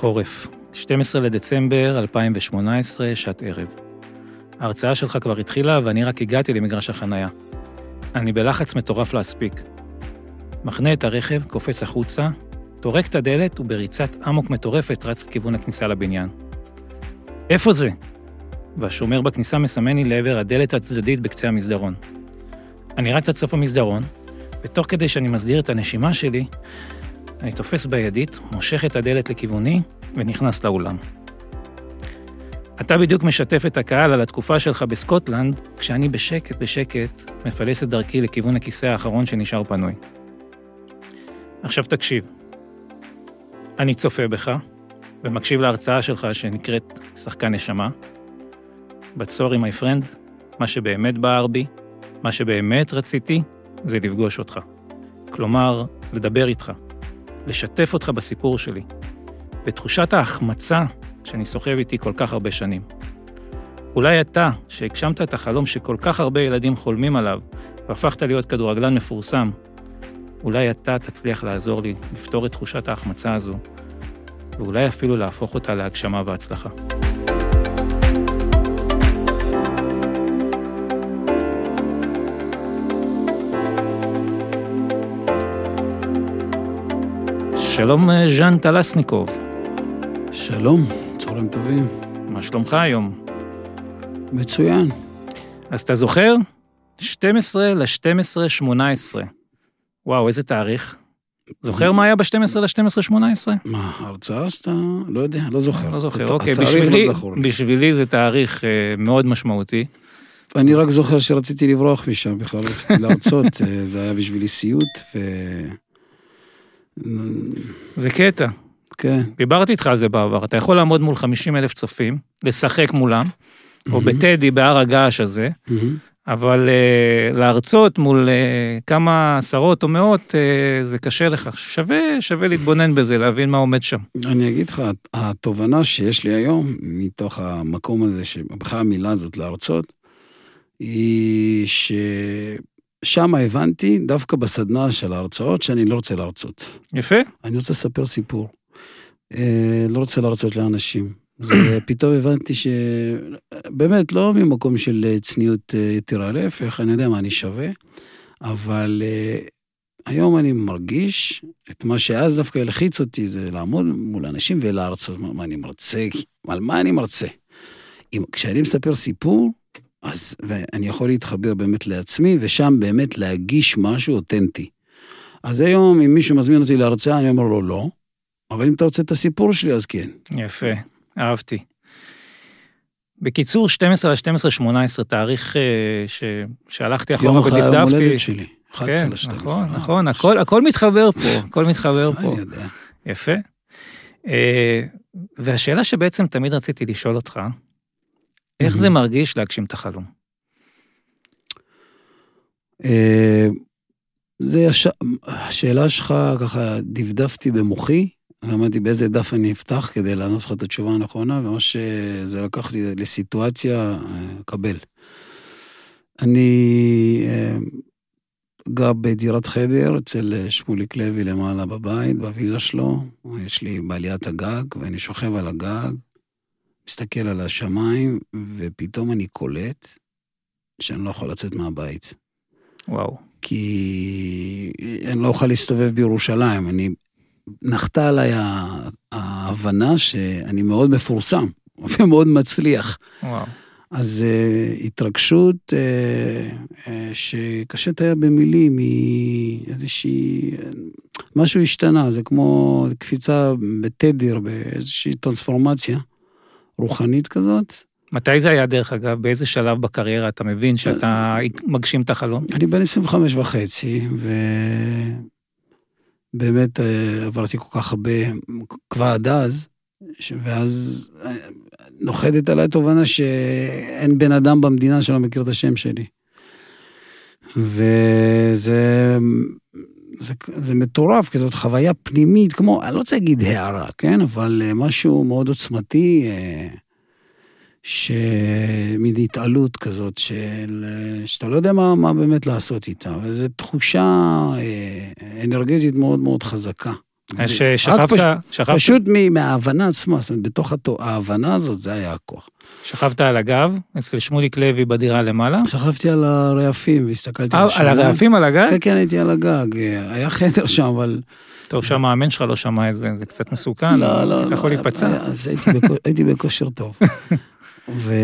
חורף, 12 לדצמבר 2018, שעת ערב. ההרצאה שלך כבר התחילה ואני רק הגעתי למגרש החנייה. אני בלחץ מטורף להספיק. מחנה את הרכב, קופץ החוצה, טורק את הדלת ובריצת אמוק מטורפת רץ לכיוון הכניסה לבניין. איפה זה? והשומר בכניסה מסמן לי לעבר הדלת הצדדית בקצה המסדרון. אני רץ עד סוף המסדרון, ותוך כדי שאני מסדיר את הנשימה שלי, אני תופס בידית, מושך את הדלת לכיווני ונכנס לאולם. אתה בדיוק משתף את הקהל על התקופה שלך בסקוטלנד, כשאני בשקט בשקט מפלס את דרכי לכיוון הכיסא האחרון שנשאר פנוי. עכשיו תקשיב. אני צופה בך, ומקשיב להרצאה שלך שנקראת שחקן נשמה. But sorry my friend, מה שבאמת בער בי, מה שבאמת רציתי, זה לפגוש אותך. כלומר, לדבר איתך, לשתף אותך בסיפור שלי, בתחושת ההחמצה שאני סוחב איתי כל כך הרבה שנים. אולי אתה, שהגשמת את החלום שכל כך הרבה ילדים חולמים עליו, והפכת להיות כדורגלן מפורסם, אולי אתה תצליח לעזור לי לפתור את תחושת ההחמצה הזו, ואולי אפילו להפוך אותה להגשמה והצלחה. שלום ז'אן טלסניקוב. שלום, צהריים טובים. מה שלומך היום? מצוין. אז אתה זוכר? 12 ל-12 18. וואו, איזה תאריך. זוכר מה היה ב-12 ל-12 18? מה, הרצאה שאתה... לא יודע, לא זוכר. לא זוכר, אוקיי. בשבילי, לא. בשבילי זה תאריך אה, מאוד משמעותי. אני רק זוכר שרציתי לברוח משם, בכלל רציתי להרצות, אה, זה היה בשבילי סיוט, ו... זה קטע. כן. דיברתי איתך על זה בעבר. אתה יכול לעמוד מול 50 אלף צופים, לשחק מולם, או מהמם. בטדי, בהר הגעש הזה, מהמם. אבל uh, להרצות מול uh, כמה עשרות או מאות, uh, זה קשה לך. שווה, שווה להתבונן בזה, להבין מה עומד שם. אני אגיד לך, התובנה שיש לי היום, מתוך המקום הזה, שבכלל המילה הזאת להרצות, היא ששם הבנתי, דווקא בסדנה של ההרצאות, שאני לא רוצה להרצות. יפה? אני רוצה לספר סיפור. אה, לא רוצה להרצות לאנשים. זה פתאום הבנתי ש... באמת, לא ממקום של אה, צניעות אה, יתרה, להפך, אני יודע מה אני שווה, אבל היום אני מרגיש את מה שאז דווקא הלחיץ אותי, זה לעמוד מול אנשים ולהרצות. מה, מה אני מרצה? על מה אני מרצה? אם, כשאני מספר סיפור, אז ואני יכול להתחבר באמת לעצמי, ושם באמת להגיש משהו אותנטי. אז היום, אם מישהו מזמין אותי להרצאה, אני אומר לו לא, אבל אם אתה רוצה את הסיפור שלי, אז כן. יפה, אהבתי. בקיצור, 12 ל-12, 18, תאריך אה, ש... שהלכתי אחורה יום אחרי ודפדפתי. הולדת שלי, 11 כן, ל-12. נכון, נכון, הכל, הכל מתחבר פה, הכל מתחבר פה. אני יודע. יפה. אה, והשאלה שבעצם תמיד רציתי לשאול אותך, איך זה. מרגיש להגשים את החלום? אה, זה הש... השאלה שלך, ככה דפדפתי במוחי, ואמרתי באיזה דף אני אפתח כדי לענות לך את התשובה הנכונה, ומה שזה לקח אותי לסיטואציה, אה, קבל. אני אה, גר בדירת חדר אצל אה, שמוליק לוי למעלה בבית, בווילה שלו. יש לי בעליית הגג, ואני שוכב על הגג, מסתכל על השמיים, ופתאום אני קולט שאני לא יכול לצאת מהבית. וואו. כי אני לא אוכל להסתובב בירושלים. אני, נחתה עליי ההבנה שאני מאוד מפורסם ומאוד מצליח. וואו. אז uh, התרגשות uh, uh, שקשה לתאר במילים, היא איזושהי... משהו השתנה, זה כמו קפיצה בתדר, באיזושהי טרנספורמציה רוחנית כזאת. מתי זה היה, דרך אגב? באיזה שלב בקריירה אתה מבין שאתה מגשים את החלום? אני בן 25 וחצי, ובאמת אה, עברתי כל כך הרבה, כבר עד אז, ואז אה, נוחתת עליי תובנה שאין בן אדם במדינה שלא מכיר את השם שלי. וזה זה, זה מטורף, כי זאת חוויה פנימית, כמו, אני לא רוצה להגיד הערה, כן? אבל אה, משהו מאוד עוצמתי. אה, שמין התעלות כזאת של... שאתה לא יודע מה, מה באמת לעשות איתה, וזו תחושה אה, אנרגטית מאוד מאוד חזקה. זה- ששכבת, פש- שכבת, פשוט מ- מההבנה עצמה, זאת אומרת, בתוך התו- ההבנה הזאת, זה היה הכוח. שכבת על הגב, אצל שמוליק לוי בדירה למעלה. שכבתי על הרעפים והסתכלתי אה, על השמיים. הרעפים על הגג? כן, כן, הייתי על הגג. היה חדר שם, אבל... טוב, שהמאמן שלך לא שמע את זה, זה קצת מסוכן. לא, לא, אתה יכול לא, להיפצע. הייתי בכו- הייתי בכושר טוב. ו...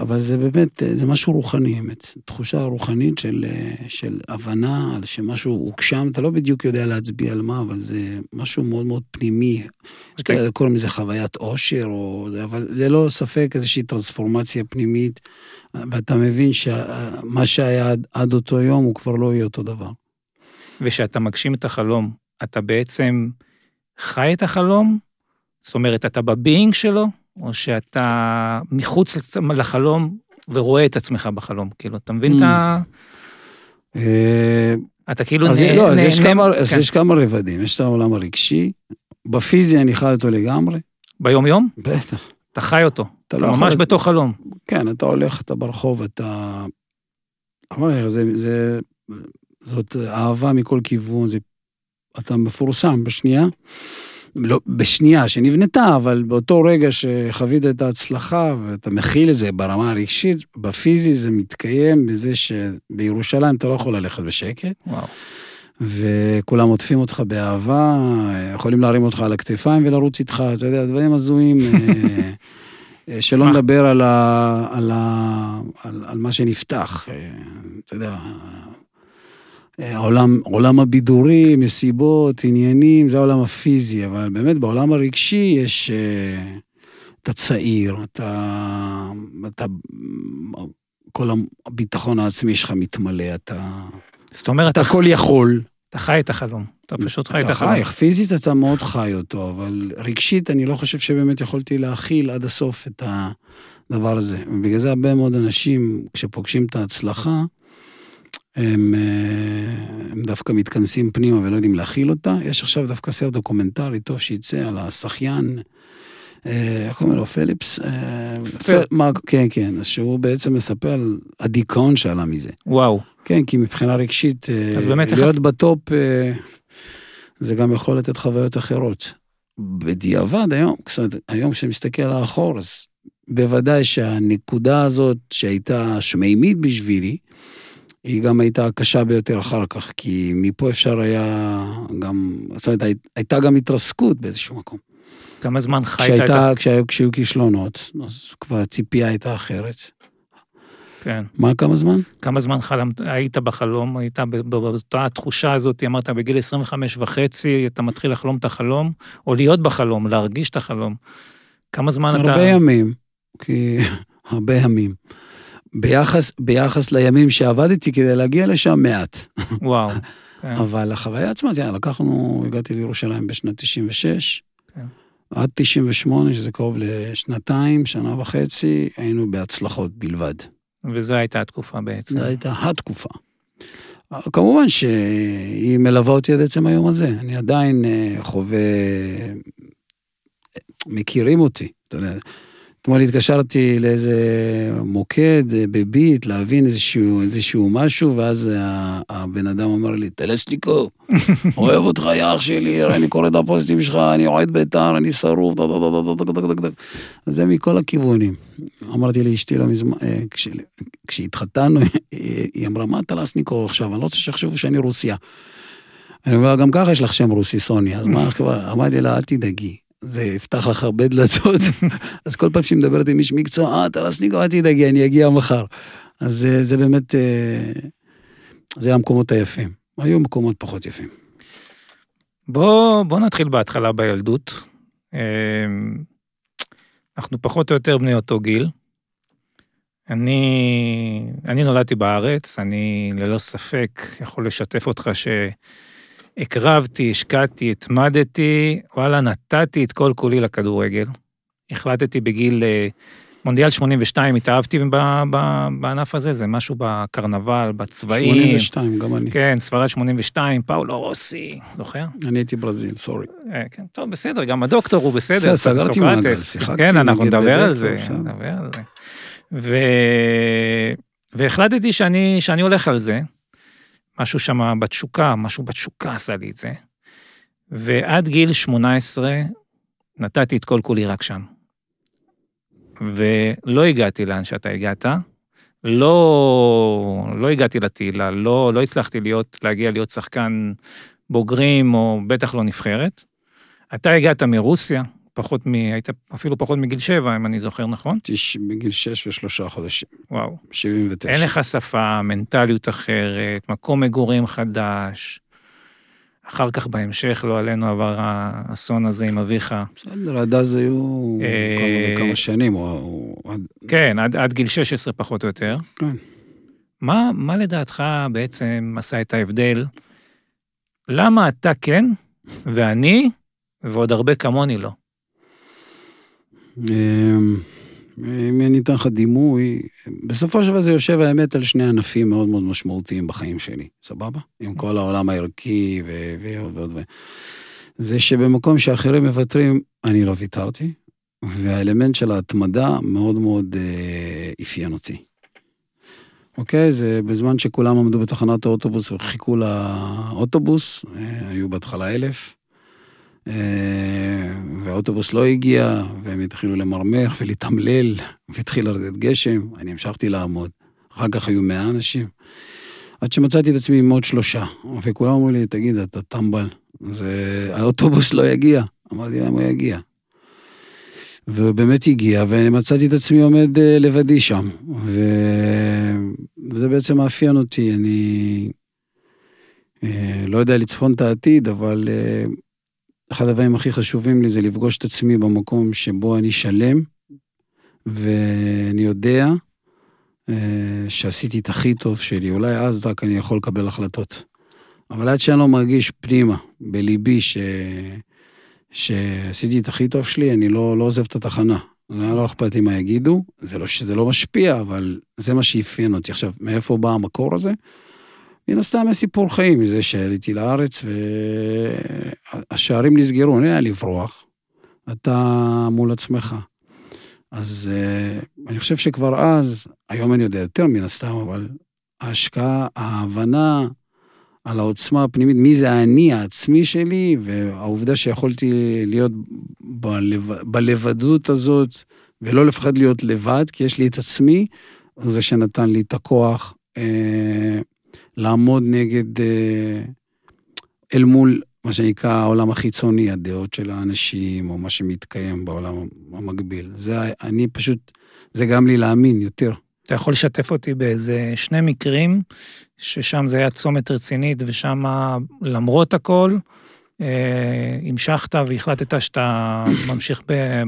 אבל זה באמת, זה משהו רוחני, אמת. תחושה רוחנית של, של הבנה על שמשהו הוגשם, אתה לא בדיוק יודע להצביע על מה, אבל זה משהו מאוד מאוד פנימי. יש אוקיי. קוראים לזה חוויית עושר, או... אבל ללא ספק איזושהי טרנספורמציה פנימית, ואתה מבין שמה שהיה עד, עד אותו יום הוא כבר לא יהיה אותו דבר. וכשאתה מגשים את החלום, אתה בעצם חי את החלום? זאת אומרת, אתה בביינג שלו, או שאתה מחוץ לחלום ורואה את עצמך בחלום? כאילו, אתה מבין את ה... אה, אתה כאילו אז, נה- לא, אז, יש נהנה- כמה, אז כן. יש כמה רבדים, יש את העולם הרגשי, בפיזי אני חי אותו לגמרי, ביום-יום? בטח. אתה חי אותו. אתה לא. ממש בתוך חלום. כן, אתה הולך, אתה ברחוב, אתה... זה, זאת אהבה מכל כיוון, זה, אתה מפורסם בשנייה, לא, בשנייה שנבנתה, אבל באותו רגע שחווית את ההצלחה ואתה מכיל את זה ברמה הרגשית, בפיזי זה מתקיים בזה שבירושלים אתה לא יכול ללכת בשקט. וואו. וכולם עוטפים אותך באהבה, יכולים להרים אותך על הכתפיים ולרוץ איתך, אתה יודע, דברים הזויים. אה, אה, שלא? נדבר על, ה, על, ה, על, על מה שנפתח, אה, אתה יודע, העולם, עולם הבידורי, מסיבות, עניינים, זה העולם הפיזי, אבל באמת בעולם הרגשי יש, אה, אתה צעיר, אתה, אתה, כל הביטחון העצמי שלך מתמלא, אתה, זאת אומרת, אתה אתה כל יכול. אתה חי את החלום. אתה פשוט חי את אתה החלום. חי, פיזית אתה מאוד חי אותו, אבל רגשית אני לא חושב שבאמת יכולתי להכיל עד הסוף את הדבר הזה. ובגלל זה הרבה מאוד אנשים, כשפוגשים את ההצלחה, הם, אה, הם דווקא מתכנסים פנימה ולא יודעים להכיל אותה. יש עכשיו דווקא סרט דוקומנטרי טוב שיצא על השחיין, אה, איך קוראים לו? פליפס? אה, פל- פ- מה- כן, כן, אז שהוא בעצם מספר על הדיכאון שעלה מזה. וואו. כן, כי מבחינה רגשית, אה, להיות בטופ, אה, זה גם יכול לתת חוויות אחרות. בדיעבד היום, זאת אומרת, היום כשאני מסתכל לאחור, אז בוודאי שהנקודה הזאת שהייתה שמימית בשבילי, היא גם הייתה הקשה ביותר אחר כך, כי מפה אפשר היה גם, זאת אומרת, הי- הייתה גם התרסקות באיזשהו מקום. כמה זמן חיית את ה... כשהייתה, כשהיו, כשהיו כישלונות, אז כבר הציפייה הייתה אחרת. כן. מה, כמה זמן? כמה זמן חלמת, היית בחלום, היית באותה התחושה הזאת, אמרת בגיל 25 וחצי, אתה מתחיל לחלום את החלום, או להיות בחלום, להרגיש את החלום. כמה זמן אתה... הרבה ימים, כי הרבה ימים. ביחס, ביחס לימים שעבדתי כדי להגיע לשם, מעט. וואו. כן. אבל החוויה עצמה, תראה, לקחנו, הגעתי לירושלים בשנת 96, כן. עד 98, שזה קרוב לשנתיים, שנה וחצי, היינו בהצלחות בלבד. וזו הייתה התקופה בעצם. זו הייתה התקופה. כמובן שהיא מלווה אותי עד עצם היום הזה. אני עדיין אה, חווה... מכירים אותי, אתה יודע. אתמול התקשרתי לאיזה מוקד אה, בביט, להבין איזשהו, איזשהו משהו, ואז הבן אדם אמר לי, טלסניקו, אוהב אותך, יא אח שלי, אני קורא את הפוסטים שלך, אני אוהד בית"ר, אני שרוף, דה, דה, דה, דה, דה, דה, דה, דה. אז זה מכל הכיוונים. אמרתי לאשתי לא מזמן, אה, כש- כשהתחתנו, היא אמרה, מה טלסניקו עכשיו? אני לא רוצה שיחשבו שאני רוסיה. אני אומר, גם ככה יש לך שם רוסי, סוניה, אז מה? אמרתי לה, אל תדאגי. זה יפתח לך הרבה דלתות, אז כל פעם שהיא מדברת עם איש מקצוע, אה, טלסניקו, אל תדאגי, אני אגיע מחר. אז זה, זה באמת, אה, זה המקומות היפים. היו מקומות פחות יפים. בוא, בוא נתחיל בהתחלה בילדות. אמ, אנחנו פחות או יותר בני אותו גיל. אני, אני נולדתי בארץ, אני ללא ספק יכול לשתף אותך שהקרבתי, השקעתי, התמדתי, וואלה, נתתי את כל כולי לכדורגל. החלטתי בגיל אה, מונדיאל 82, התאהבתי בענף הזה, זה משהו בקרנבל, בצבעים. 82, גם אני. כן, ספרד 82, פאולו רוסי, זוכר? אני הייתי ברזיל, סורי. אה, כן, טוב, בסדר, גם הדוקטור הוא בסדר. בסדר, סגרתי מעגל. שיחקתי כן, אנחנו נדבר על זה. נדבר על זה. ו... והחלטתי שאני הולך על זה. משהו שם בתשוקה, משהו בתשוקה עשה לי את זה. ועד גיל 18 נתתי את כל כולי רק שם. ולא הגעתי לאן שאתה הגעת, לא, לא הגעתי לתהילה, לא, לא הצלחתי להיות, להגיע להיות שחקן בוגרים, או בטח לא נבחרת. אתה הגעת מרוסיה, פחות מ... היית אפילו פחות מגיל שבע, אם אני זוכר נכון. בגיל שש ושלושה חודשים. וואו. 79. אין לך שפה, מנטליות אחרת, מקום מגורים חדש. אחר כך בהמשך, לא עלינו, עבר האסון הזה עם אביך. בסדר, עד אז היו אה, כמה וכמה שנים, או- כן, עד, עד גיל 16 פחות או יותר. כן. מה, מה לדעתך בעצם עשה את ההבדל? למה אתה כן, ואני, ועוד הרבה כמוני לא? אמ, אם אני אתן לך דימוי, בסופו של דבר זה יושב האמת על שני ענפים מאוד מאוד משמעותיים בחיים שלי, סבבה? עם כל העולם הערכי ועוד ועוד. זה שבמקום שאחרים מוותרים, אני לא ויתרתי, והאלמנט של ההתמדה מאוד מאוד אה, אפיין אותי. אוקיי? זה בזמן שכולם עמדו בתחנת האוטובוס וחיכו לאוטובוס, אה, היו בהתחלה אלף, אה, והאוטובוס לא הגיע, והם התחילו למרמר ולהתאמלל, והתחיל לרדת גשם, אני המשכתי לעמוד. אחר כך היו מאה אנשים. עד שמצאתי את עצמי עם עוד שלושה, וכולם אמרו לי, תגיד, אתה טמבל, זה... האוטובוס לא יגיע. אמרתי להם, הוא יגיע. והוא באמת הגיע, ומצאתי את עצמי עומד אה, לבדי שם. ו... וזה בעצם מאפיין אותי, אני אה, לא יודע לצפון את העתיד, אבל אה, אחד הדברים הכי חשובים לי זה לפגוש את עצמי במקום שבו אני שלם, ואני יודע אה, שעשיתי את הכי טוב שלי. אולי אז רק אני יכול לקבל החלטות. אבל עד שאני לא מרגיש פנימה, בליבי, ש... שעשיתי את הכי טוב שלי, אני לא, לא עוזב את התחנה. זה לא אכפת לי מה יגידו, זה לא שזה לא משפיע, אבל זה מה שאפיין אותי. עכשיו, מאיפה בא המקור הזה? מן הסתם הסיפור חיים, מזה שעליתי לארץ והשערים נסגרו, אין היה לברוח. אתה מול עצמך. אז uh, אני חושב שכבר אז, היום אני יודע יותר מן הסתם, אבל ההשקעה, ההבנה על העוצמה הפנימית, מי זה האני העצמי שלי, והעובדה שיכולתי להיות בלב, בלבדות הזאת, ולא לפחד להיות לבד, כי יש לי את עצמי, זה שנתן לי את הכוח אה, לעמוד נגד, אה, אל מול מה שנקרא העולם החיצוני, הדעות של האנשים, או מה שמתקיים בעולם המקביל. זה, אני פשוט, זה גם לי להאמין יותר. אתה יכול לשתף אותי באיזה שני מקרים, ששם זה היה צומת רצינית, ושם למרות הכל, אה, המשכת והחלטת שאתה ממשיך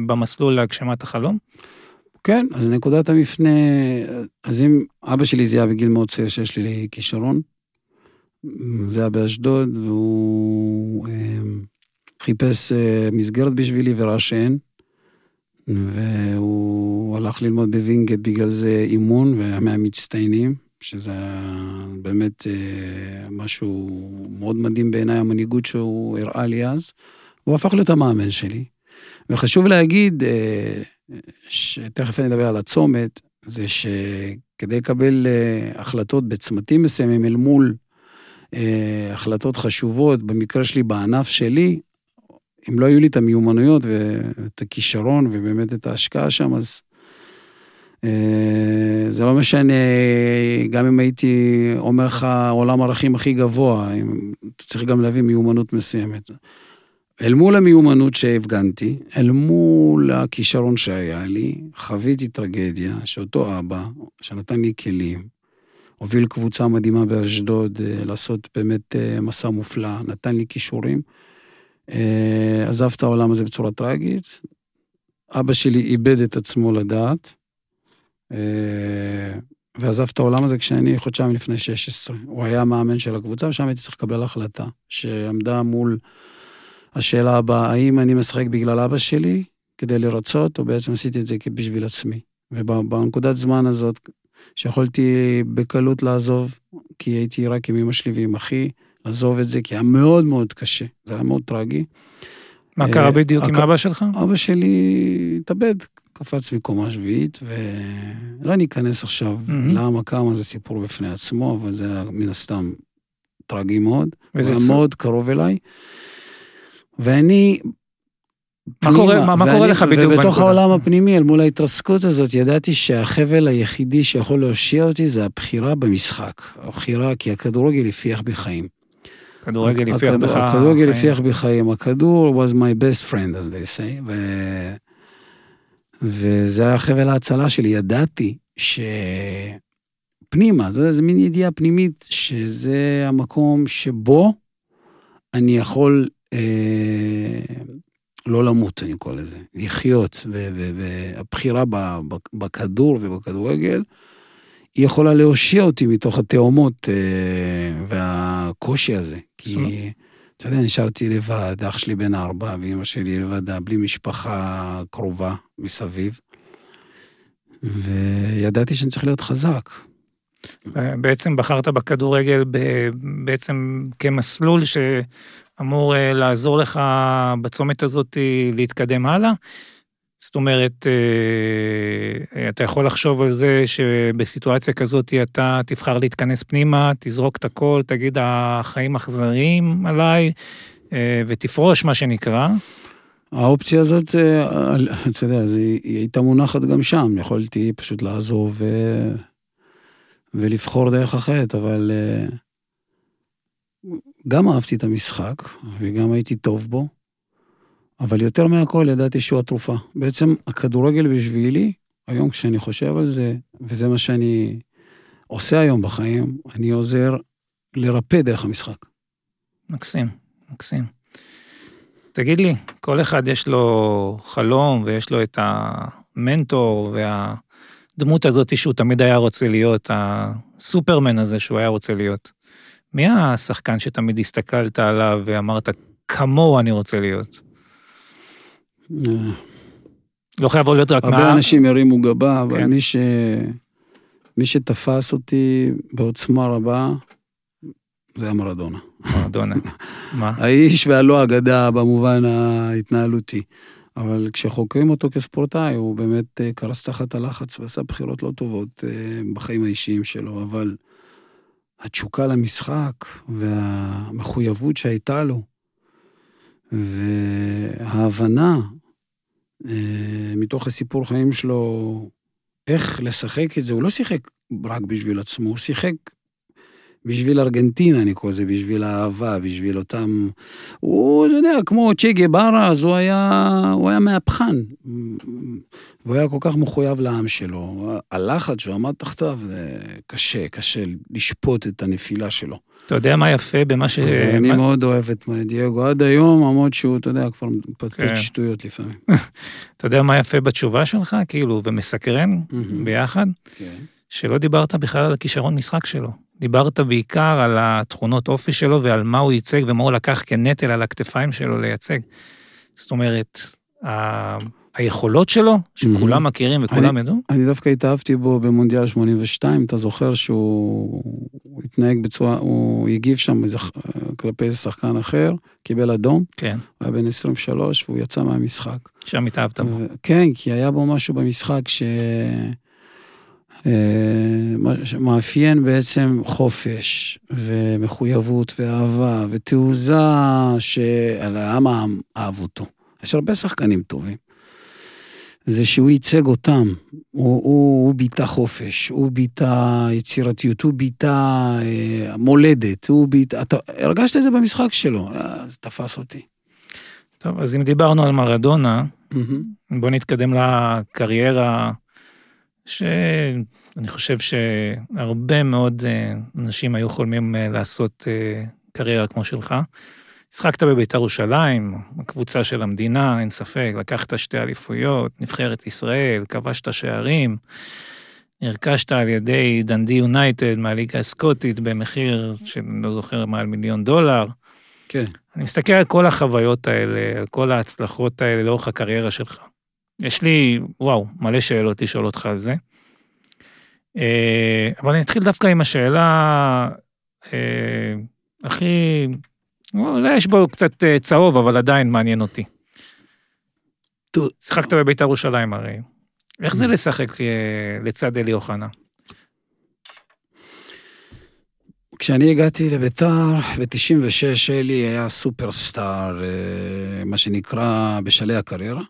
במסלול להגשמת החלום? כן, אז נקודת המפנה, אז אם אבא שלי זיהה בגיל מאוד צעיר שיש לי כישרון, זה היה באשדוד, והוא אה, חיפש אה, מסגרת בשבילי וראה שאין, והוא הלך ללמוד בווינגייט בגלל זה אימון, והיה מהמצטיינים, שזה היה באמת אה, משהו מאוד מדהים בעיניי, המנהיגות שהוא הראה לי אז. הוא הפך להיות המאמן שלי. וחשוב להגיד, שתכף אני אדבר על הצומת, זה שכדי לקבל אה, החלטות בצמתים מסוימים אל מול אה, החלטות חשובות, במקרה שלי, בענף שלי, אם לא היו לי את המיומנויות ואת הכישרון ובאמת את ההשקעה שם, אז אה, זה לא משנה, גם אם הייתי אומר לך עולם ערכים הכי גבוה, אתה צריך גם להביא מיומנות מסוימת. אל מול המיומנות שהפגנתי, אל מול הכישרון שהיה לי, חוויתי טרגדיה שאותו אבא, שנתן לי כלים, הוביל קבוצה מדהימה באשדוד אה, לעשות באמת אה, מסע מופלא, נתן לי כישורים. אה, עזב את העולם הזה בצורה טרגית. אבא שלי איבד את עצמו לדעת, ועזב את העולם הזה כשאני חודשיים לפני 16. הוא היה המאמן של הקבוצה, ושם הייתי צריך לקבל החלטה, שעמדה מול השאלה הבאה, האם אני משחק בגלל אבא שלי כדי לרצות, או בעצם עשיתי את זה בשביל עצמי. ובנקודת זמן הזאת, שיכולתי בקלות לעזוב, כי הייתי רק עם אמא שלי ועם אחי, לעזוב את זה, כי היה מאוד מאוד קשה, זה היה מאוד טרגי. מה אה, קרה בדיוק עם אבא שלך? אבא שלי התאבד, קפץ מקומה שביעית, ולא ניכנס עכשיו. למה, כמה, זה סיפור בפני עצמו, אבל זה היה מן הסתם טרגי מאוד. וזה מאוד קרוב אליי. ואני... מה קורה- מה- מה קורה לך בדיוק ובתוך בנקודה? העולם הפנימי, אל מול ההתרסקות הזאת, ידעתי שהחבל היחידי שיכול להושיע אותי זה הבחירה במשחק. הבחירה, כי הכדורגל הפיח בי חיים. כדורגל הפיח בך... הכדורגל חיים. הפיח בי חיים. הכדור was my best friend, as they say. ו... וזה היה חבל ההצלה שלי. ידעתי שפנימה, זו איזו מין ידיעה פנימית, שזה המקום שבו אני יכול לא למות, אני קורא לזה, לחיות. והבחירה בכדור ובכדורגל, היא יכולה להושיע אותי מתוך התאומות אה, והקושי הזה. כי, אתה יודע, נשארתי לבד, אח שלי בן ארבע, ואימא שלי לבדה, בלי משפחה קרובה מסביב. וידעתי שאני צריך להיות חזק. בעצם בחרת בכדורגל בעצם כמסלול שאמור אה, לעזור לך בצומת הזאת להתקדם הלאה. זאת אומרת, אה, אתה יכול לחשוב על זה שבסיטואציה כזאת אתה תבחר להתכנס פנימה, תזרוק את הכל, תגיד החיים אכזריים עליי, אה, ותפרוש מה שנקרא. האופציה הזאת, אה, אתה יודע, היא הייתה מונחת גם שם, יכולתי פשוט לעזוב. ולבחור דרך אחרת, אבל אה, גם אהבתי את המשחק, וגם הייתי טוב בו, אבל יותר מהכל ידעתי שהוא התרופה. בעצם הכדורגל בשבילי, היום כשאני חושב על זה, וזה מה שאני עושה היום בחיים, אני עוזר לרפא דרך המשחק. מקסים, מקסים. תגיד לי, כל אחד יש לו חלום ויש לו את המנטור והדמות הזאת שהוא תמיד היה רוצה להיות, הסופרמן הזה שהוא היה רוצה להיות. מי השחקן שתמיד הסתכלת עליו ואמרת, כמוהו אני רוצה להיות? אה, לא חייב להיות רק הרבה מה... אנשים הרימו גבה, אבל כן. מי, ש... מי שתפס אותי בעוצמה רבה, זה היה מרדונה. מרדונה. מה? האיש והלא אגדה במובן ההתנהלותי. אבל כשחוקרים אותו כספורטאי, הוא באמת אה, קרס תחת הלחץ ועשה בחירות לא טובות אה, בחיים האישיים שלו, אבל התשוקה למשחק והמחויבות שהייתה לו, וההבנה אה, מתוך הסיפור חיים שלו, איך לשחק את זה, הוא לא שיחק רק בשביל עצמו, הוא שיחק בשביל ארגנטינה, אני קורא לזה, בשביל האהבה, בשביל אותם... הוא, אתה יודע, כמו צ'ה גברה, אז הוא היה, הוא היה מהפכן. והוא היה כל כך מחויב לעם שלו. הלחץ שהוא עמד תחתיו, זה קשה, קשה לשפוט את הנפילה שלו. אתה יודע מה יפה במה ש... אני מה- מאוד אוהב את דייגו עד היום, למרות שהוא, אתה יודע, כבר כן. מפטפט שטויות לפעמים. אתה יודע מה יפה בתשובה שלך, כאילו, ומסקרן ביחד? כן. שלא דיברת בכלל על הכישרון משחק שלו. דיברת בעיקר על התכונות אופי שלו ועל מה הוא ייצג ומה הוא לקח כנטל על הכתפיים שלו לייצג. זאת אומרת, ה... היכולות שלו, שכולם מכירים וכולם ידעו, אני דווקא התאהבתי בו במונדיאל 82, אתה זוכר שהוא הוא התנהג בצורה, הוא הגיב שם איזה- כלפי איזה שחקן אחר, קיבל אדום, כן, הוא היה בן 23 והוא יצא מהמשחק. שם התאהבת בו. ו- כן, כי היה בו משהו במשחק ש... אה, מה- שמאפיין בעצם חופש ומחויבות ואהבה ותעוזה שעל העם אהב אותו. יש הרבה שחקנים טובים. זה שהוא ייצג אותם, הוא, הוא, הוא ביטא חופש, הוא ביטא יצירתיות, הוא ביטא אה, מולדת, הוא ביטא... אתה הרגשת את זה במשחק שלו, זה תפס אותי. טוב, אז אם דיברנו על מרדונה, בוא נתקדם לקריירה, שאני חושב שהרבה מאוד אה, אנשים היו חולמים אה, לעשות אה, קריירה כמו שלך. משחקת בבית"ר ירושלים, הקבוצה של המדינה, אין ספק, לקחת שתי אליפויות, נבחרת ישראל, כבשת שערים, נרכשת על ידי דנדי יונייטד מהליגה הסקוטית במחיר שאני לא זוכר מעל מיליון דולר. כן. אני מסתכל על כל החוויות האלה, על כל ההצלחות האלה לאורך הקריירה שלך. יש לי, וואו, מלא שאלות לשאול אותך על זה. אה, אבל אני אתחיל דווקא עם השאלה אה, הכי, אולי יש בו קצת אה, צהוב, אבל עדיין מעניין אותי. שיחקת בבית"ר ירושלים הרי. איך זה לשחק אה, לצד אלי אוחנה? כשאני הגעתי לביתר, ב-96 אלי היה סופרסטאר, מה שנקרא בשלהי הקריירה.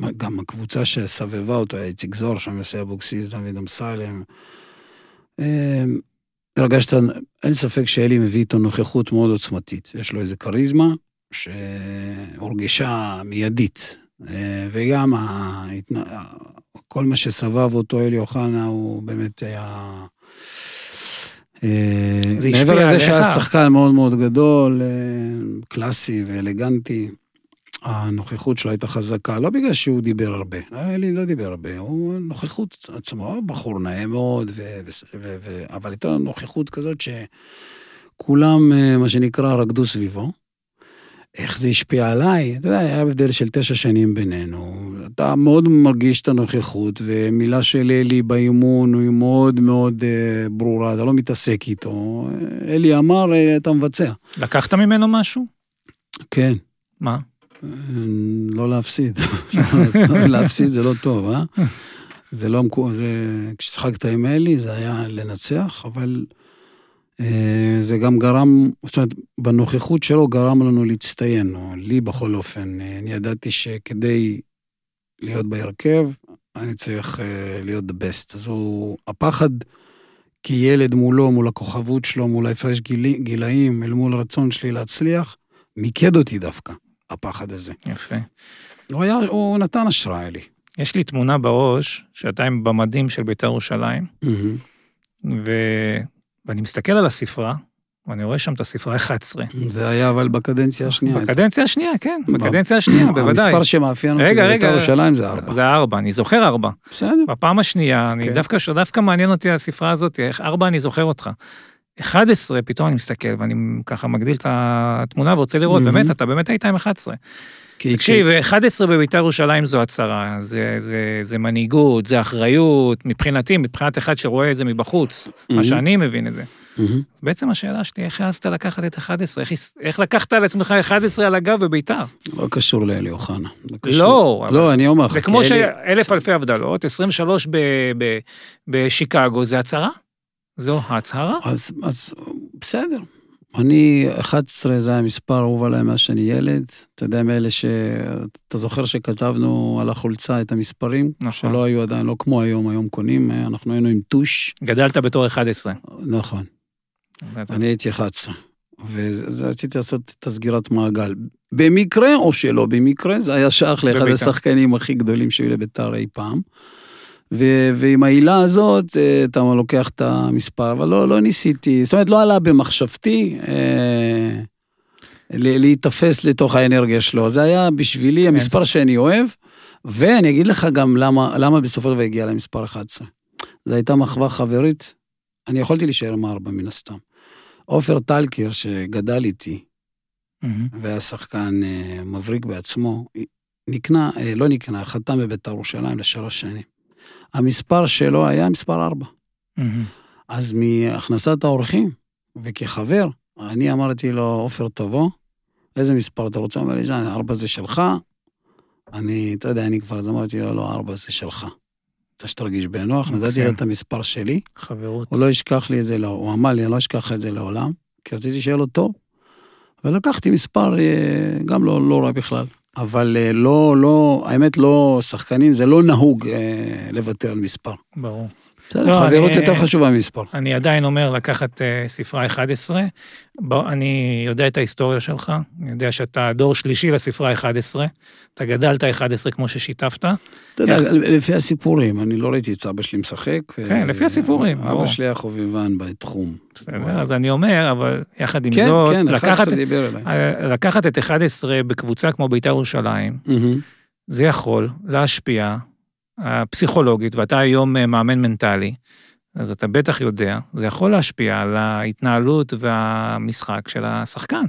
וגם הקבוצה שסבבה אותו, איציק זוהר, שם יוסי אבוקסיס, דוד אמסלם. אה, הרגשת, אין ספק שאלי מביא איתו נוכחות מאוד עוצמתית. יש לו איזה כריזמה שהורגשה מיידית. אה, וגם ההתנ... כל מה שסבב אותו אלי אוחנה הוא באמת היה... אה, מעבר לזה? שהיה שחקן מאוד מאוד גדול, אה, קלאסי ואלגנטי, הנוכחות שלו הייתה חזקה, לא בגלל שהוא דיבר הרבה, אלי לא דיבר הרבה, הוא נוכחות עצמו, בחור נאה מאוד, ו- ו- ו- ו- אבל הייתה נוכחות כזאת שכולם, אה, מה שנקרא, רקדו סביבו. איך זה השפיע עליי? אתה יודע, היה הבדל של תשע שנים בינינו. אתה מאוד מרגיש את הנוכחות, ומילה של אלי באימון היא מאוד מאוד אה, ברורה, אתה לא מתעסק איתו. אלי אמר, אה, אתה מבצע. לקחת ממנו משהו? כן, מה? אה, לא להפסיד. להפסיד זה לא טוב, אה? זה לא זה... כששחקת עם אלי זה היה לנצח, אבל זה גם גרם, זאת אומרת, בנוכחות שלו גרם לנו להצטיין, או לי בכל אופן. אה, אני ידעתי שכדי להיות בהרכב, אני צריך אה, להיות the best. אז הוא, הפחד כילד מולו, מול הכוכבות שלו, מול ההפרש גיל, גילאים, אל מול הרצון שלי להצליח, מיקד אותי דווקא, הפחד הזה. יפה. הוא, היה, הוא נתן השראה לי. יש לי תמונה בראש, שאתה עם במדים של בית"ר ירושלים, ו... ואני מסתכל על הספרה, ואני רואה שם את הספרה 11. זה היה אבל בקדנציה השנייה. בקדנציה השנייה, כן, בקדנציה השנייה, בוודאי. המספר שמאפיין אותי בבית"ר. ירושלים זה ארבע. זה ארבע, אני זוכר ארבע. בסדר. בפעם השנייה, אני כן. דווקא, דווקא מעניין אותי הספרה הזאת, איך ארבע אני זוכר אותך. 11, פתאום אני מסתכל, ואני ככה מגדיל את התמונה ורוצה לראות, מהמם. באמת, אתה באמת היית עם 11. תקשיב, 11 בבית"ר ירושלים זו הצהרה, זה, זה, זה מנהיגות, זה אחריות, מבחינתי, מבחינת אחד שרואה את זה מבחוץ, מה מהמם. שאני מבין את זה. אז בעצם השאלה שלי, איך העזת לקחת את 11? איך, איך לקחת על עצמך 11 על הגב בביתר? לא קשור לאלי אוחנה. קשור- לא, אבל- לא, אני אומר לך. זה כמו אלי- שאלף אלפי הבדלות, 23 ב- ב- בשיקגו, זה הצהרה? זו ההצהרה? אז, אז בסדר. אני, 11 זה היה מספר אהוב עליי מאז שאני ילד. אתה יודע, מאלה ש... אתה זוכר שכתבנו על החולצה את המספרים? נכון. שלא היו עדיין, לא כמו היום, היום קונים, אנחנו היינו עם טוש. גדלת בתור 11. נכון. אני הייתי 11. ורציתי לעשות את הסגירת מעגל. במקרה או שלא במקרה, זה היה שייך לאחד. השחקנים הכי גדולים שהיו לביתר אי פעם. ו- ועם העילה הזאת, אה, אתה לוקח את המספר, אבל לא, לא ניסיתי, זאת אומרת, לא עלה במחשבתי אה, להיתפס לתוך האנרגיה שלו. זה היה בשבילי המספר ספק. שאני אוהב, ואני אגיד לך גם למה, למה בסופו של דבר הגיע למספר 11. זו הייתה מחווה חברית, אני יכולתי להישאר עם ארבע מן הסתם. עופר טלקר, שגדל איתי, מהמם. והיה שחקן אה, מבריק בעצמו, נקנה, אה, לא נקנה, חתם בבית"ר ירושלים לשלוש שנים. המספר שלו היה מספר ארבע. אז מהכנסת האורחים, וכחבר, אני אמרתי לו, עופר, תבוא, איזה מספר אתה רוצה? הוא אומר לי, ז'אן, ארבע זה שלך. אני, אתה יודע, אני כבר, אז אמרתי לו, לא, ארבע זה שלך. רוצה שתרגיש בנוח, נתתי. לו את המספר שלי, חברות. הוא לא ישכח לי את זה, לא, הוא אמר לי, אני לא אשכח את זה לעולם, כי רציתי שיהיה לו טוב. ולקחתי מספר אה, גם לא, לא רע בכלל. אבל אה, לא, לא, האמת לא, שחקנים, זה לא נהוג אה, לוותר על מספר. ברור. בסדר, לא, חברות יותר חשובה ממספר. אני עדיין אומר לקחת אה, ספרה 11. בוא, אני יודע את ההיסטוריה שלך, אני יודע שאתה דור שלישי לספרה 11. אתה גדלת 11 כמו ששיתפת. אתה יודע, לפי הסיפורים, אני לא ראיתי את אבא שלי משחק. כן, לפי הסיפורים. אבא שלי היה חובבן בתחום. בסדר, אז אני אומר, אבל יחד עם כן, זאת, כן, לקחת, 11 דיבר אליי. אה, לקחת את 11 בקבוצה כמו בית"ר ירושלים. זה יכול להשפיע אה, פסיכולוגית, ואתה היום אה, מאמן מנטלי, אז אתה בטח יודע, זה יכול להשפיע על ההתנהלות והמשחק של השחקן.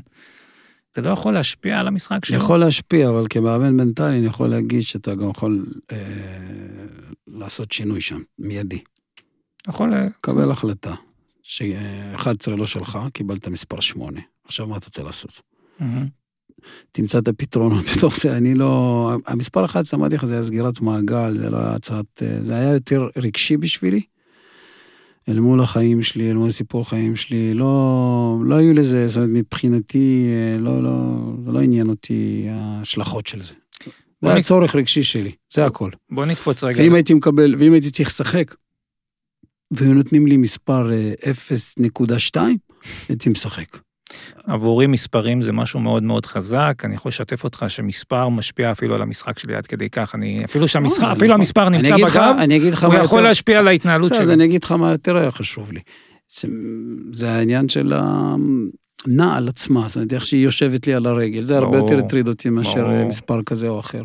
זה לא יכול להשפיע על המשחק שלו. יכול להשפיע, אבל כמאמן מנטלי אני יכול להגיד שאתה גם יכול אה, לעשות שינוי שם, מיידי. יכול... אה, קבל החלטה, ש-11 לא שלך, קיבלת מספר 8. עכשיו מה אתה רוצה לעשות? מהמם. תמצא את הפתרונות בתוך זה, אני לא... המספר אחד, אמרתי לך, זה היה סגירת מעגל, זה לא היה הצעת... זה היה יותר רגשי בשבילי. אל מול החיים שלי, אל מול סיפור החיים שלי, לא, לא היו לזה, זאת אומרת, מבחינתי, לא, לא, זה לא עניין אותי ההשלכות של זה. זה היה צורך רגשי שלי, זה הכל. בוא נקפוץ רגע. ואם הייתי מקבל, ואם הייתי צריך לשחק, והיו נותנים לי מספר 0.2, הייתי משחק. עבורי מספרים זה משהו מאוד מאוד חזק, אני יכול לשתף אותך שמספר משפיע אפילו על המשחק שלי עד כדי כך, אני, אפילו שהמשחק, אפילו נכון. המספר נמצא בגב, הוא יכול להשפיע על ההתנהלות שלי. אז אני אגיד לך מה יותר היה חשוב לי. זה העניין של הנעל עצמה, זאת אומרת, איך שהיא יושבת לי על הרגל, זה הרבה יותר הטריד אותי מאשר מספר כזה או אחר.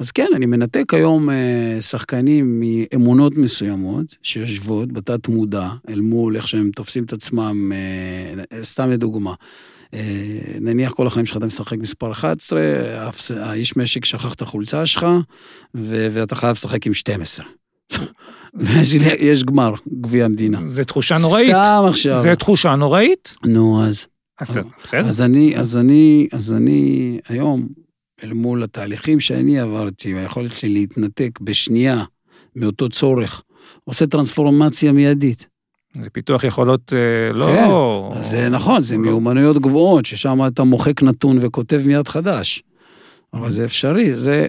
אז כן, אני מנתק היום אה, שחקנים מאמונות מסוימות שיושבות בתת מודע אל מול איך שהם תופסים את עצמם, אה, סתם לדוגמה. אה, נניח כל החיים שלך אתה משחק מספר 11, האיש משק שכח את החולצה שלך, ואתה חייב לשחק עם 12. ויש גמר, גביע המדינה. זה תחושה נוראית. סתם עכשיו. זה תחושה נוראית. נו, אז. אז בסדר. אז אני, אז אני, אז אני היום אל מול התהליכים שאני עברתי, והיכולת שלי להתנתק בשנייה מאותו צורך, עושה טרנספורמציה מיידית. זה פיתוח יכולות אה, לא... כן, זה נכון, זה לא... מיומנויות גבוהות, ששם אתה מוחק נתון וכותב מיד חדש. אבל זה אפשרי, זה,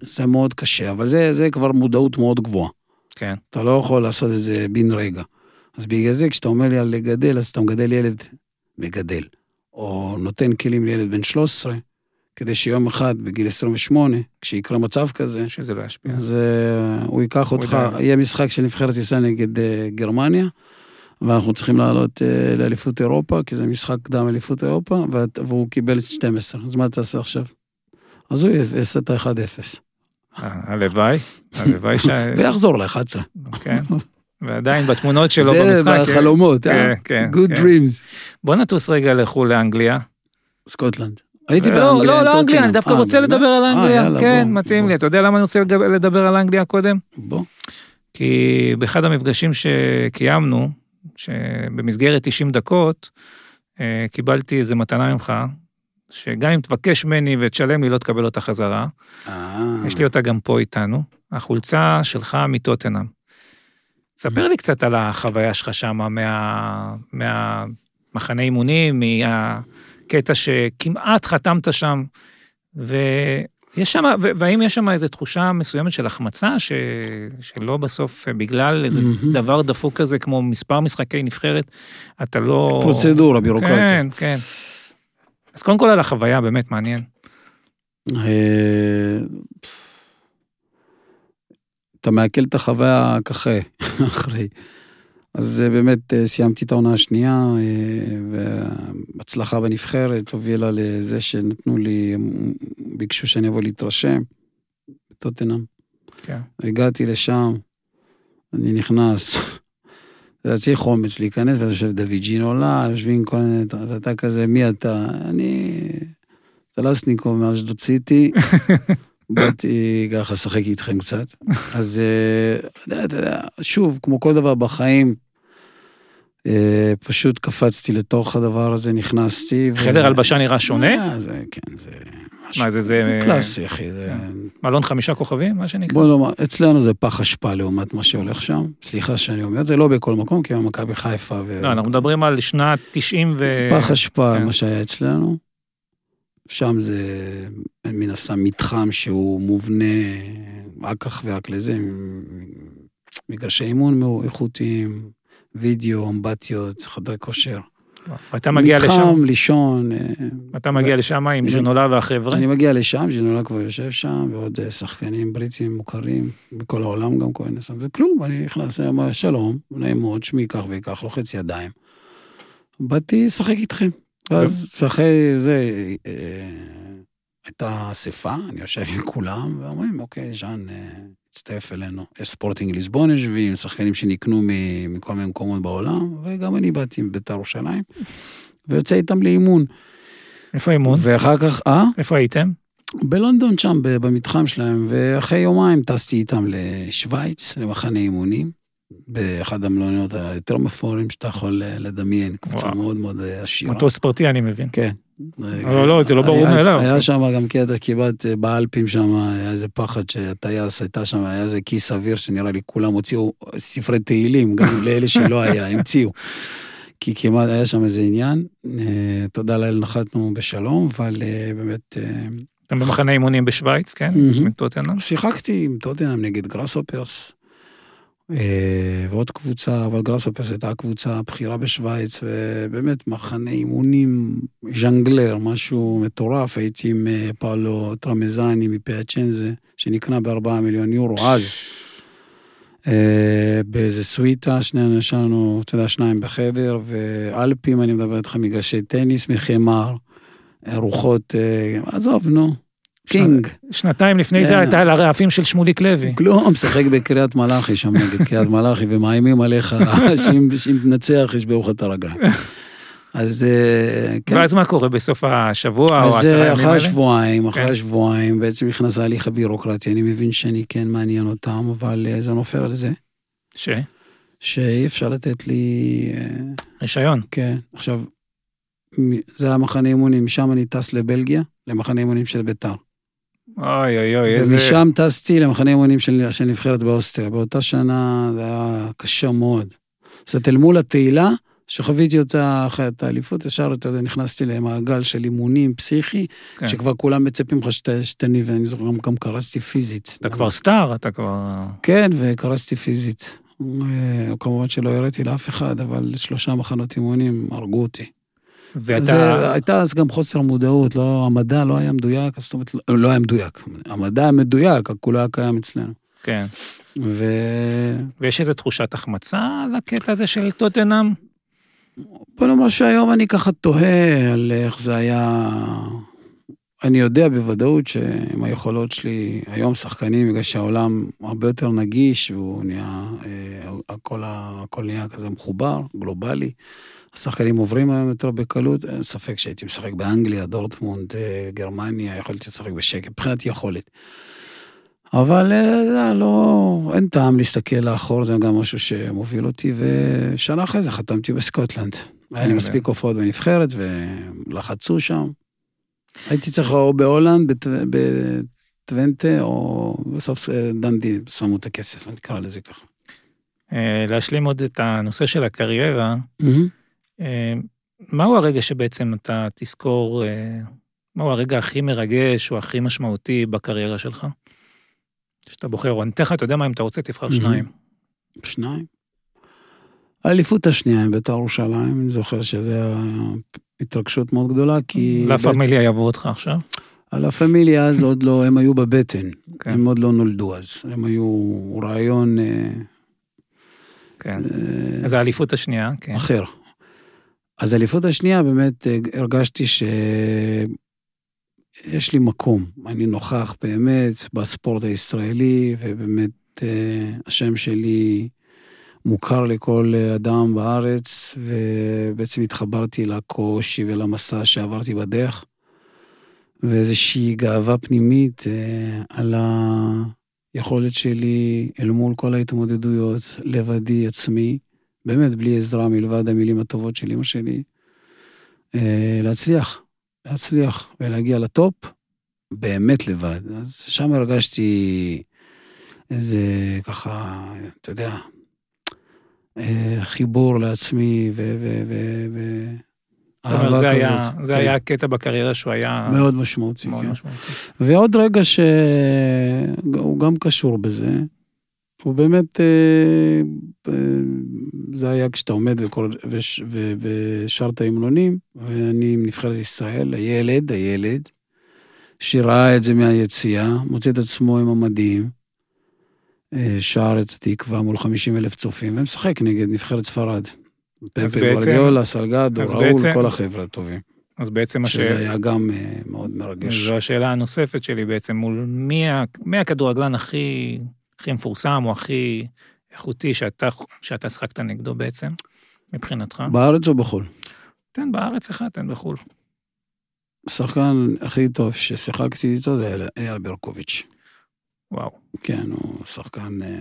זה מאוד קשה, אבל זה, זה כבר מודעות מאוד גבוהה. כן. אתה לא יכול לעשות את זה בן רגע. אז בגלל זה, כשאתה אומר לי על לגדל, אז אתה מגדל ילד, מגדל. או נותן כלים לילד בן 13, כדי שיום אחד, בגיל 28, כשיקרה מצב כזה, שזה לא ישפיע. אז uh, הוא ייקח הוא אותך, יודע. יהיה משחק של נבחרת ישראל נגד uh, גרמניה, ואנחנו צריכים לעלות uh, לאליפות אירופה, כי זה משחק קדם אליפות אירופה, והוא קיבל 12. אז מה תעשה עכשיו? אז הוא יעשה את ה-1-0. הלוואי, הלוואי ש... ויחזור ל-11. כן. ועדיין בתמונות שלו במשחק. זה בחלומות, אה? כן, כן. Good כן. dreams. בוא נטוס רגע לחו"ל לאנגליה. סקוטלנד. הייתי לא, באנגליה. לא, לא אנגליה, אני דווקא אה, רוצה לדבר על אה, אנגליה. כן, מתאים לי. אתה יודע למה אני רוצה לדבר על אנגליה קודם? בוא. כי באחד המפגשים שקיימנו, שבמסגרת 90 דקות, קיבלתי איזה מתנה ממך, שגם אם תבקש ממני ותשלם לי, לא תקבל אותה חזרה. יש לי אותה גם פה איתנו. החולצה שלך מטוטנאם. ספר לי קצת על החוויה שלך שם, מהמחנה אימונים, מה... קטע שכמעט חתמת שם, ויש שם, והאם יש שם איזו תחושה מסוימת של החמצה, ש, שלא בסוף, בגלל איזה mm-hmm. דבר דפוק כזה, כמו מספר משחקי נבחרת, אתה לא... פרוצדורה, בירוקרטיה. כן, כן. אז קודם כל על החוויה, באמת מעניין. אה, אתה מעכל את החוויה ככה, אחרי. אז באמת אה, סיימתי את העונה השנייה, אה, והצלחה בנבחרת הובילה לזה שנתנו לי, ביקשו שאני אבוא להתרשם בטוטנאם. כן. הגעתי לשם, אני נכנס, זה היה צריך אומץ להיכנס, ואתה יושב דוד ג'ינולה, יושבים כל מיני, ואתה כזה, מי אתה? אני טלסניקוב מאשדוד סיטי. באתי ככה לשחק איתכם קצת. אז אה, שוב, כמו כל דבר בחיים, אה, פשוט קפצתי לתוך הדבר הזה, נכנסתי. חדר הלבשה נראה שונה? אה, זה, כן, זה... מה זה, זה... קלאסי, אחי, זה... מלון חמישה כוכבים, מה שנקרא? בוא נאמר, אצלנו זה פח אשפה לעומת מה שהולך שם. סליחה שאני אומר את זה, לא בכל מקום, כי מכבי חיפה ו... לא, אנחנו מדברים על שנת 90 ו... פח אשפה, כן. מה שהיה אצלנו. שם זה מן הסתם מתחם שהוא מובנה רק אך ורק לזה, מגרשי אימון איכותיים, וידאו, אמבטיות, חדרי כושר. ואתה מגיע מתחם, לשם? מתחם, לישון. אה, אתה מגיע ו... לשם עם ז'נולה והחבר'ה? אני מגיע לשם, ז'נולה כבר יושב שם, ועוד אה, שחקנים בריטים מוכרים, בכל העולם גם כהן שם, וכלום, אני נכנס, אומר, שלום, נעים מאוד, שמי כך וכך, לוחץ ידיים. באתי לשחק איתכם. אז אחרי זה אה, הייתה אספה, אני יושב עם כולם, ואומרים, אוקיי, ז'אן הצטרף אלינו. יש ספורטינג ליסבון יושבים, שחקנים שנקנו מכל מיני מקומות בעולם, וגם אני באתי עם בית"ר ירושלים, ויוצא איתם לאימון. איפה אימון? ואחר כך, אה? איפה הייתם? בלונדון שם, במתחם שלהם, ואחרי יומיים טסתי איתם לשוויץ, למחנה אימונים. באחד המלוניות היותר מפוארים שאתה יכול אה, לדמיין, קבוצה. מאוד מאוד אה, עשירה. מטוס פרטי, אני מבין. כן. לא, לא, זה לא ברור מאליו. היה שם גם קטע כמעט אה, באלפים שם, היה איזה פחד שהטייס הייתה שם, היה איזה כיס אוויר שנראה לי כולם הוציאו ספרי תהילים, גם לאלה שלא היה, המציאו. כי כמעט היה שם איזה עניין. אה, תודה לאל נחתנו בשלום, אבל אה, באמת... אתם במחנה אימונים בשוויץ, כן? מהמם. מטוטנאם? שיחקתי עם טוטנאם נגד גראסהופרס. אה, ועוד קבוצה, אבל גראסהופרס הייתה הקבוצה הבכירה בשוויץ, ובאמת מחנה אימונים ז'אנגלר, משהו מטורף. הייתי עם אה, פאולו טרמזני מפיאצ'נזה, שנקנה בארבעה מיליון יורו אז. אה, באיזה סוויטה, שנינו ישנו, אתה יודע, שניים בחדר, ואלפים, אני מדבר איתך, מגרשי טניס מחמר, רוחות, עזוב, נו, King. שנתיים לפני זה כן. הייתה על הרעפים של שמוליק לוי. כלום, משחק בקריית מלאכי שם נגד קריית מלאכי, ומאיימים עליך שאם תנצח ישברו לך את הרגליים. אז אה, כן. ואז מה קורה בסוף השבוע או אז עשרה אה, ימים אחרי האלה? השבועיים, אחרי כן. השבועיים, בעצם נכנס ההליך הבירוקרטי, אני מבין שאני כן מעניין אותם, אבל אה, זה נופל על זה, ש? שאי אפשר לתת לי... רישיון. כן, עכשיו, זה המחנה אימונים, משם אני טס לבלגיה, למחנה אימונים של ביתר. אוי אוי אוי, איזה... ומשם טסתי למחנה אימונים של, של נבחרת באוסטריה. באותה שנה זה היה קשה מאוד. זאת אומרת, אל מול התהילה, שחוויתי אותה אחרי את האליפות, ישר, אתה יודע, נכנסתי למעגל של אימונים פסיכי, כן. שכבר כולם מצפים לך שת- שתניב, ואני זוכר, גם, גם קרסתי פיזית. אתה כבר סטאר, אתה כבר... כן, וקרסתי פיזית. אה, כמובן שלא הראיתי לאף אחד, אבל שלושה מחנות אימונים הרגו אותי. ואתה... זה, הייתה אז גם חוסר מודעות, לא, המדע לא היה מדויק, זאת אומרת, לא, לא היה מדויק. המדע היה מדויק, הכולו היה קיים אצלנו. כן. ו... ויש איזו תחושת החמצה לקטע הזה של טוטנאם? בוא נאמר שהיום אני ככה תוהה על איך זה היה... אני יודע בוודאות שעם היכולות שלי, היום שחקנים, בגלל שהעולם הרבה יותר נגיש, והוא נהיה, אה, הכל, הכל נהיה כזה מחובר, גלובלי. השחקנים עוברים היום יותר בקלות, אין ספק שהייתי משחק באנגליה, דורטמונד, אה, גרמניה, יכולתי לשחק בשקט, מבחינת יכולת. אבל זה לא, אין טעם להסתכל לאחור, זה גם משהו שמוביל אותי, ושנה אחרי זה חתמתי בסקוטלנד. היה לי מספיק הופעות בנבחרת, ולחצו שם. הייתי צריך או בהולנד, בט- בטוונטה, או בסוף דנדי שמו את הכסף, אני אקרא לזה ככה. להשלים עוד את הנושא של הקריירה, אה, מהו הרגע שבעצם אתה תזכור, אה, מהו הרגע הכי מרגש או הכי משמעותי בקריירה שלך? שאתה בוחר, או אני אתן לך, אתה יודע מה, אם אתה רוצה, תבחר. שניים. שניים. האליפות השנייה עם בית"ר ירושלים, אני זוכר שזו התרגשות מאוד גדולה, כי... לה פמיליה יעבור אותך עכשיו. על הפמיליה אז עוד לא, הם היו בבטן, כן. הם עוד לא נולדו אז. הם היו רעיון אה, כן. אה, אז האליפות השנייה, כן. אחר. אז האליפות השנייה, באמת אה, הרגשתי שיש לי מקום. אני נוכח באמת בספורט הישראלי, ובאמת אה, השם שלי מוכר לכל אדם בארץ, ובעצם התחברתי לקושי ולמסע שעברתי בדרך, ואיזושהי גאווה פנימית אה, על היכולת שלי אל מול כל ההתמודדויות, לבדי, עצמי. באמת בלי עזרה מלבד המילים הטובות של אמא שלי, אה, להצליח, להצליח ולהגיע לטופ, באמת לבד. אז שם הרגשתי איזה ככה, אתה יודע, אה, חיבור לעצמי ו... ו, ו, ו אהבה זה כזאת. היה- זה כן. היה הקטע בקריירה שהוא היה מאוד משמעותי, מאוד כן. משמעותי. ועוד רגע שהוא גם קשור בזה, הוא באמת, אה, אה, זה היה כשאתה עומד וקורא- וש- ו- ושר את ההמנונים, ואני עם נבחרת ישראל, הילד, הילד, שראה את זה מהיציאה, מוצא את עצמו עם המדים, אה, שר את התקווה מול 50 אלף צופים, ומשחק נגד נבחרת ספרד. פפי בעצם- גוורדיולה, סלגדו, ראול, בעצם- כל החבר'ה הטובים. אז בעצם הש... שזה היה גם מאוד מרגש. זו השאלה הנוספת שלי בעצם, מול מי, מי הכדורגלן הכי, הכי מפורסם או הכי איכותי שאתה, שאתה שחקת נגדו בעצם, מבחינתך? בארץ או בחו"ל? תן בארץ אחד, תן בחו"ל. השחקן הכי טוב ששיחקתי איתו זה אייל- ברקוביץ'. וואו. כן, הוא שחקן... אה,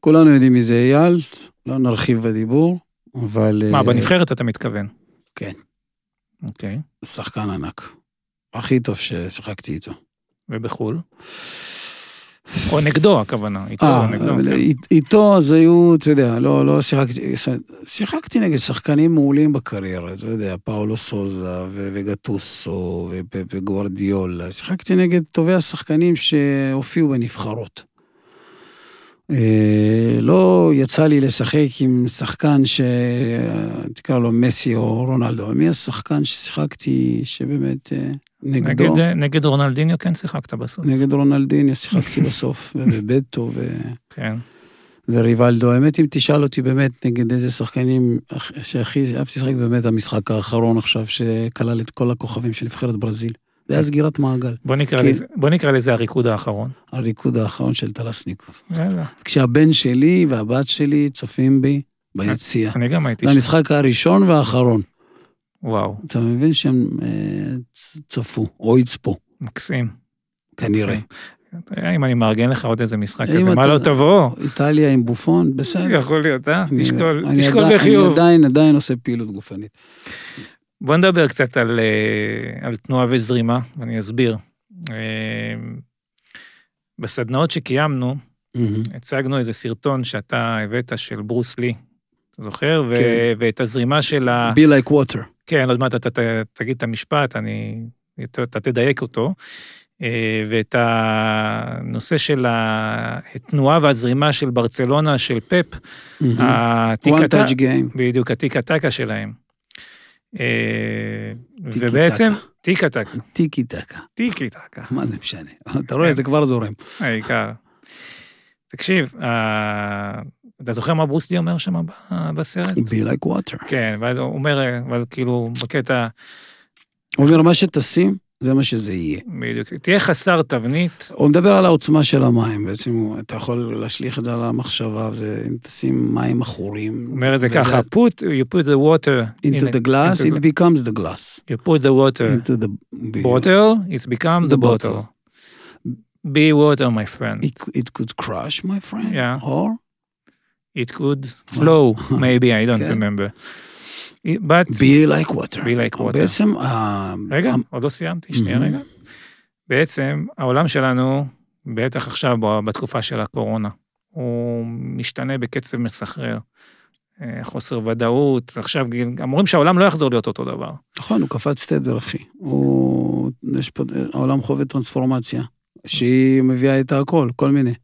כולנו יודעים מי זה אייל, לא נרחיב בדיבור, אבל... מה, אה, בנבחרת אתה מתכוון? כן. אוקיי. שחקן ענק. הכי טוב ששיחקתי איתו. ובחו"ל? או נגדו, הכוונה. איתו אה, או נגדו. אבל כן. אית- איתו אז היו, אתה יודע, לא, לא שיחקתי, שיחקתי נגד שחקנים מעולים בקריירה, אתה יודע, פאולו סוזה וגטוסו וגוורדיולה, שיחקתי נגד טובי השחקנים שהופיעו בנבחרות. אה, לא יצא לי לשחק עם שחקן ש... תקרא לו מסי או רונלדו, מי השחקן ששיחקתי, שבאמת אה, נגדו? נגד, נגד רונלדיניו כן שיחקת בסוף. נגד רונלדיניו שיחקתי בסוף, ובטו ו... כן. וריבלדו. האמת, אם תשאל אותי באמת נגד איזה שחקנים שהכי אהבתי לשחק, באמת המשחק האחרון עכשיו, שכלל את כל הכוכבים של נבחרת ברזיל. זה היה סגירת מעגל, בוא נקרא, כן. לזה, בוא נקרא לזה הריקוד האחרון. הריקוד האחרון של טלסניקוב. יאללה. כשהבן שלי והבת שלי צופים בי ביציע. אני גם הייתי זה שם. המשחק הראשון והאחרון. וואו, אתה מבין שהם אה, צפו, או יצפו, מקסים. כנראה. מקסים. אם אני מארגן לך עוד איזה משחק כזה, מה לא תבוא? איטליה עם בופון, בסדר. יכול להיות, אה? תשקול, תשקול בחיוב. אני עדיין, עדיין עושה פעילות גופנית. בוא נדבר קצת על, אה, על תנועה וזרימה, ואני אסביר. אה, בסדנאות שקיימנו, מהמם. הצגנו איזה סרטון שאתה הבאת של ברוס לי, אתה זוכר? ו- כן. ואת הזרימה של ה... Be like water. כן, עוד מעט אתה ת- תגיד את המשפט, אני... אתה תדייק אותו. אה, ואת הנושא של התנועה והזרימה של ברצלונה, של פפ, מהמם. התיק One הטק, touch game. בדיוק, התיק הטקה שלהם. אה, ובעצם, טקה. תיק הטקה, טיקי טקה. טיקי טקה, מה זה משנה? אתה רואה, זה כבר זורם. העיקר. תקשיב, אה, אתה זוכר מה ברוסלי אומר שם בסרט? Be like water. כן, אבל הוא אומר, אבל כאילו, בקטע, הוא אומר, מה שתשים, זה מה שזה יהיה. בדיוק, תהיה חסר תבנית, הוא מדבר על העוצמה של המים, בעצם הוא- אתה יכול להשליך את זה על המחשבה, זה אם תשים מים עכורים. הוא אומר את זה וזה- ככה, put, you put the water into in the glass, into it becomes the glass. you put the water into the... bottle, it's become the The bottle. bottle. be water, my friend. It, it could crush, my friend. Yeah. Or It could flow, maybe, I don't כן. remember. But, be like water. Be like water. בעצם, ה- רגע, ה- עוד לא סיימתי, שנייה Mhm. רגע. בעצם, העולם שלנו, בטח עכשיו, בתקופה של הקורונה, הוא משתנה בקצב מסחרר. אה, חוסר ודאות, עכשיו אמורים שהעולם לא יחזור להיות אותו דבר. נכון, הוא קפץ תדר, אחי. הוא... יש פה... העולם חווה טרנספורמציה, שהיא מביאה איתה הכל, כל מיני.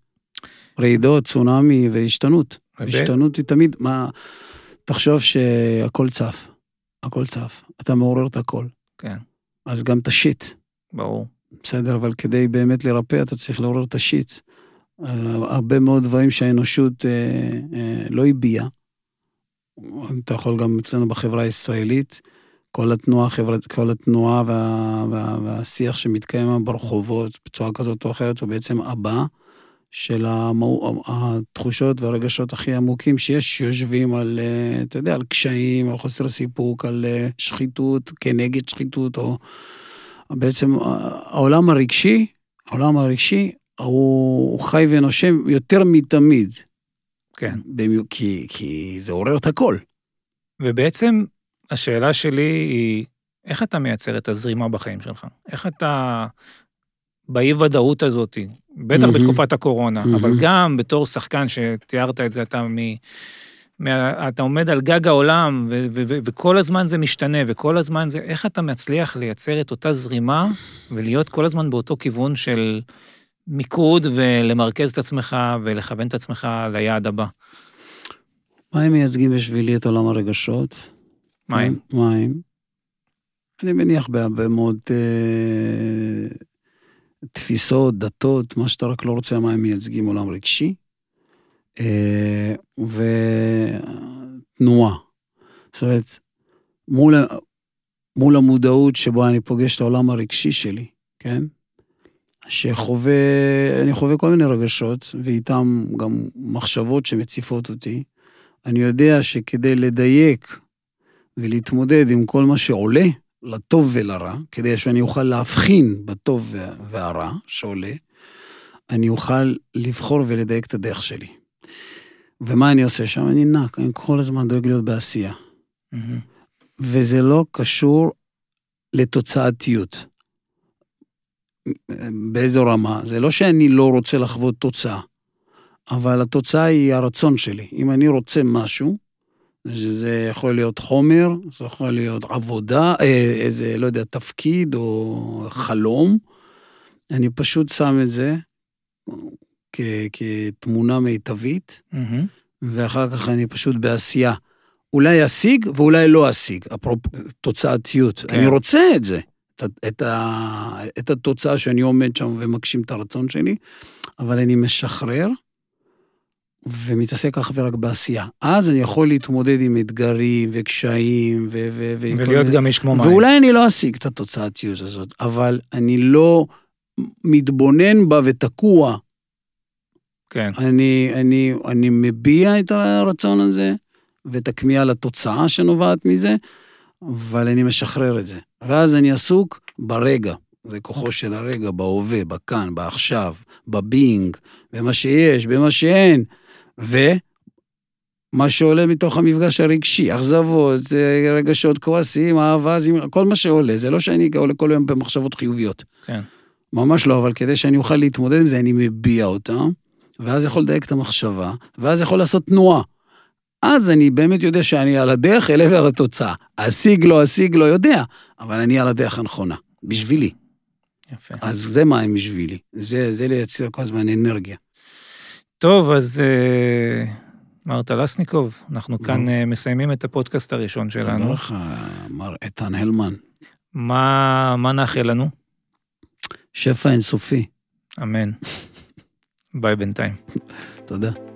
רעידות, צונאמי והשתנות. השתנות היא תמיד, מה... תחשוב שהכל צף. הכל צף. אתה מעורר את הכל. כן, אז גם את השיט. ברור. בסדר, אבל כדי באמת לרפא, אתה צריך לעורר את השיט. אה, הרבה מאוד דברים שהאנושות אה, אה, לא הביעה. אתה יכול גם אצלנו בחברה הישראלית, כל התנועה, החברת, כל התנועה וה, וה, והשיח שמתקיים ברחובות בצורה כזאת או אחרת, הוא בעצם הבא של המו, התחושות והרגשות הכי עמוקים שיש, שיושבים על, אה, אתה יודע, על קשיים, על חוסר סיפוק, על אה, שחיתות, כנגד שחיתות, או בעצם אה, העולם הרגשי, העולם הרגשי, הוא, הוא חי ונושם יותר מתמיד. כן. במי- כי, כי זה עורר את הכל. ובעצם, השאלה שלי היא, איך אתה מייצר את הזרימה בחיים שלך? איך אתה, באי-ודאות הזאת, בטח מהמם. בתקופת הקורונה, מהמם. אבל גם בתור שחקן שתיארת את זה, אתה מ... מה, אתה עומד על גג העולם, ו- ו- ו- וכל הזמן זה משתנה, וכל הזמן זה, איך אתה מצליח לייצר את אותה זרימה, ולהיות כל הזמן באותו כיוון של מיקוד, ולמרכז את עצמך, ולכוון את עצמך ליעד הבא. מה הם מייצגים בשבילי את עולם הרגשות? מים. מים. אני מניח בהרבה מאוד אה, תפיסות, דתות, מה שאתה רק לא רוצה, מה הם מייצגים עולם רגשי. אה, ותנועה. זאת אומרת, מול, מול המודעות שבו אני פוגש את העולם הרגשי שלי, כן? שחווה, אני חווה כל מיני רגשות, ואיתם גם מחשבות שמציפות אותי. אני יודע שכדי לדייק ולהתמודד עם כל מה שעולה, לטוב ולרע, כדי שאני אוכל להבחין בטוב וה- והרע שעולה, אני אוכל לבחור ולדייק את הדרך שלי. ומה אני עושה שם? אני נע, אני כל הזמן דואג להיות בעשייה. מהמם. וזה לא קשור לתוצאתיות. באיזו רמה? זה לא שאני לא רוצה לחוות תוצאה, אבל התוצאה היא הרצון שלי. אם אני רוצה משהו, שזה יכול להיות חומר, זה יכול להיות עבודה, אה, איזה, לא יודע, תפקיד או חלום, אני פשוט שם את זה כ- כתמונה מיטבית, מהמם. ואחר כך אני פשוט בעשייה. אולי אשיג ואולי לא אשיג, אפרופו תוצאתיות. כן. אני רוצה את זה, את, את, ה, את התוצאה שאני עומד שם ומגשים את הרצון שלי, אבל אני משחרר ומתעסק אך ורק בעשייה. אז אני יכול להתמודד עם אתגרים וקשיים ו... ו, ו ולהיות כל- גמיש כמו מים. ואולי אני לא אשיג את התוצאתיות הזאת, אבל אני לא מתבונן בה ותקוע. כן, אני, אני, אני מביע את הרצון הזה ואת הכמיהה לתוצאה שנובעת מזה, אבל אני משחרר את זה. ואז אני עסוק ברגע. זה כוחו של הרגע, בהווה, בכאן, בעכשיו, בבינג, במה שיש, במה שאין. ומה שעולה מתוך המפגש הרגשי, אכזבות, אה, רגשות כועסים, אהבה, כל מה שעולה. זה לא שאני עולה כל היום במחשבות חיוביות. כן. ממש לא, אבל כדי שאני אוכל להתמודד עם זה, אני מביע אותם, ואז יכול לדייק את המחשבה, ואז יכול לעשות תנועה. אז אני באמת יודע שאני על הדרך אל עבר התוצאה. אשיג, לא אשיג, לא יודע, אבל אני על הדרך הנכונה, בשבילי. יפה. אז זה מה הם בשבילי. זה, זה לייצר כל הזמן אנרגיה. טוב, אז אה, מר טלסניקוב, אנחנו נו. כאן אה, מסיימים את הפודקאסט הראשון תודה שלנו. לך, מר איתן הלמן. מה מה נאחל לנו? שפע אינסופי. אמן. ביי בינתיים. תודה.